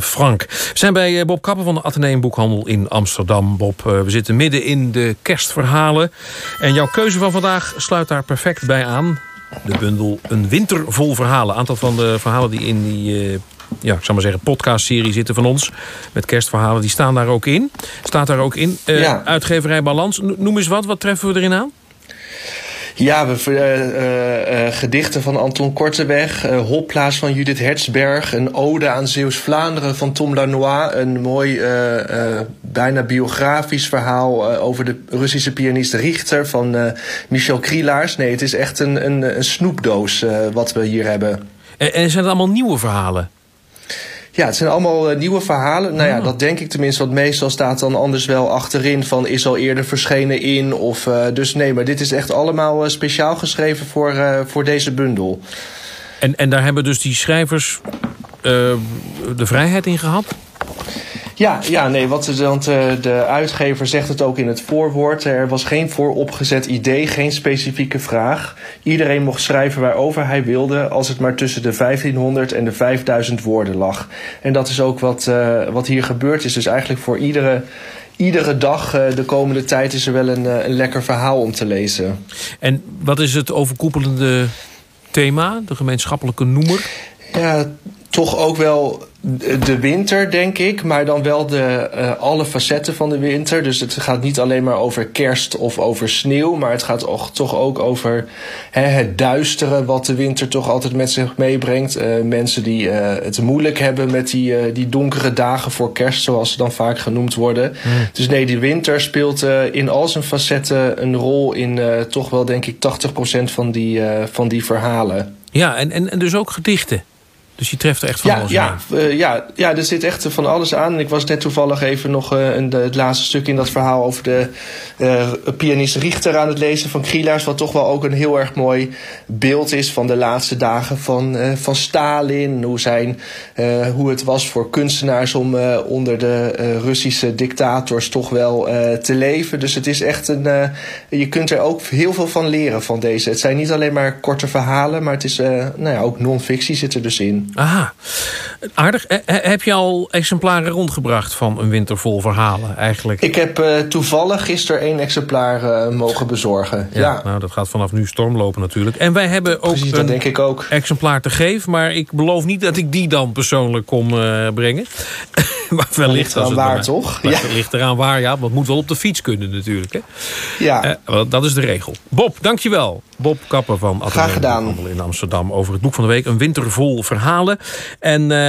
Frank. We zijn bij Bob Kappen van de Atheneum Boekhandel in Amsterdam. Bob, we zitten midden in de kerstverhalen. En jouw keuze van vandaag sluit daar perfect bij aan. De bundel Een winter vol verhalen. Een aantal van de verhalen die in die ja, ik zou maar zeggen, podcastserie zitten van ons. Met kerstverhalen, die staan daar ook in. Staat daar ook in. Uh, Uitgeverij Balans. Noem eens wat, wat treffen we erin aan? Ja, we, uh, uh, gedichten van Anton Korteweg, uh, van Judith Hertzberg, een ode aan Zeeuws-Vlaanderen van Tom Lanois, een mooi, bijna biografisch verhaal over de Russische pianist Richter van Michel Krielaars. Nee, het is echt een, een, een snoepdoos wat we hier hebben. En, en zijn het allemaal nieuwe verhalen? Ja, het zijn allemaal uh, nieuwe verhalen. Nou ja, ah. dat denk ik tenminste. Want meestal staat dan anders wel achterin van is al eerder verschenen in. Of, uh, dus nee, maar dit is echt allemaal uh, speciaal geschreven voor, voor deze bundel. En, en daar hebben dus die schrijvers de vrijheid in gehad? Ja, ja nee, wat, want uh, de uitgever zegt het ook in het voorwoord. Er was geen vooropgezet idee, geen specifieke vraag. Iedereen mocht schrijven waarover hij wilde, als het maar tussen de 1500 en de 5000 woorden lag. En dat is ook wat, uh, wat hier gebeurd is. Dus eigenlijk voor iedere iedere dag uh, de komende tijd is er wel een, een lekker verhaal om te lezen. En wat is het overkoepelende thema, de gemeenschappelijke noemer? Ja, toch ook wel de winter, denk ik. Maar dan wel de, uh, alle facetten van de winter. Dus het gaat niet alleen maar over kerst of over sneeuw. Maar het gaat ook, toch ook over hè, het duistere wat de winter toch altijd met zich meebrengt. Uh, mensen die uh, het moeilijk hebben met die, die donkere dagen voor kerst, zoals ze dan vaak genoemd worden. Hmm. Dus nee, die winter speelt in al zijn facetten een rol in toch wel, denk ik, 80% van die, van die verhalen. Ja, en, en, en dus ook gedichten. Dus je treft er echt van ja, alles ja, aan. Uh, ja, ja, er zit echt van alles aan. Ik was net toevallig even nog uh, een, het laatste stuk in dat verhaal over de uh, pianist Richter aan het lezen van Krielaars. Wat toch wel ook een heel erg mooi beeld is van de laatste dagen van, van Stalin. Hoe, zijn, hoe het was voor kunstenaars om onder de Russische dictators toch wel te leven. Dus het is echt een. je kunt er ook heel veel van leren van deze. Het zijn niet alleen maar korte verhalen, maar het is nou ja, ook non-fictie zit er dus in. Aha, aardig. heb je al exemplaren rondgebracht van een winter vol verhalen eigenlijk? Ik heb uh, toevallig gisteren één exemplaar uh, mogen bezorgen. Ja, ja, nou dat gaat vanaf nu stormlopen natuurlijk. En wij hebben ook Precies, een denk ik ook. exemplaar te geven, maar ik beloof niet dat ik die dan persoonlijk kom uh, brengen. maar wellicht ligt eraan waar, toch? Ja. ligt eraan waar, ja. Want het moet wel op de fiets kunnen natuurlijk. Hè? Ja. dat is de regel. Bob, dankjewel. Bob Kapper van Graag gedaan. in Amsterdam over het boek van de week. Een winter vol verhalen. En uh,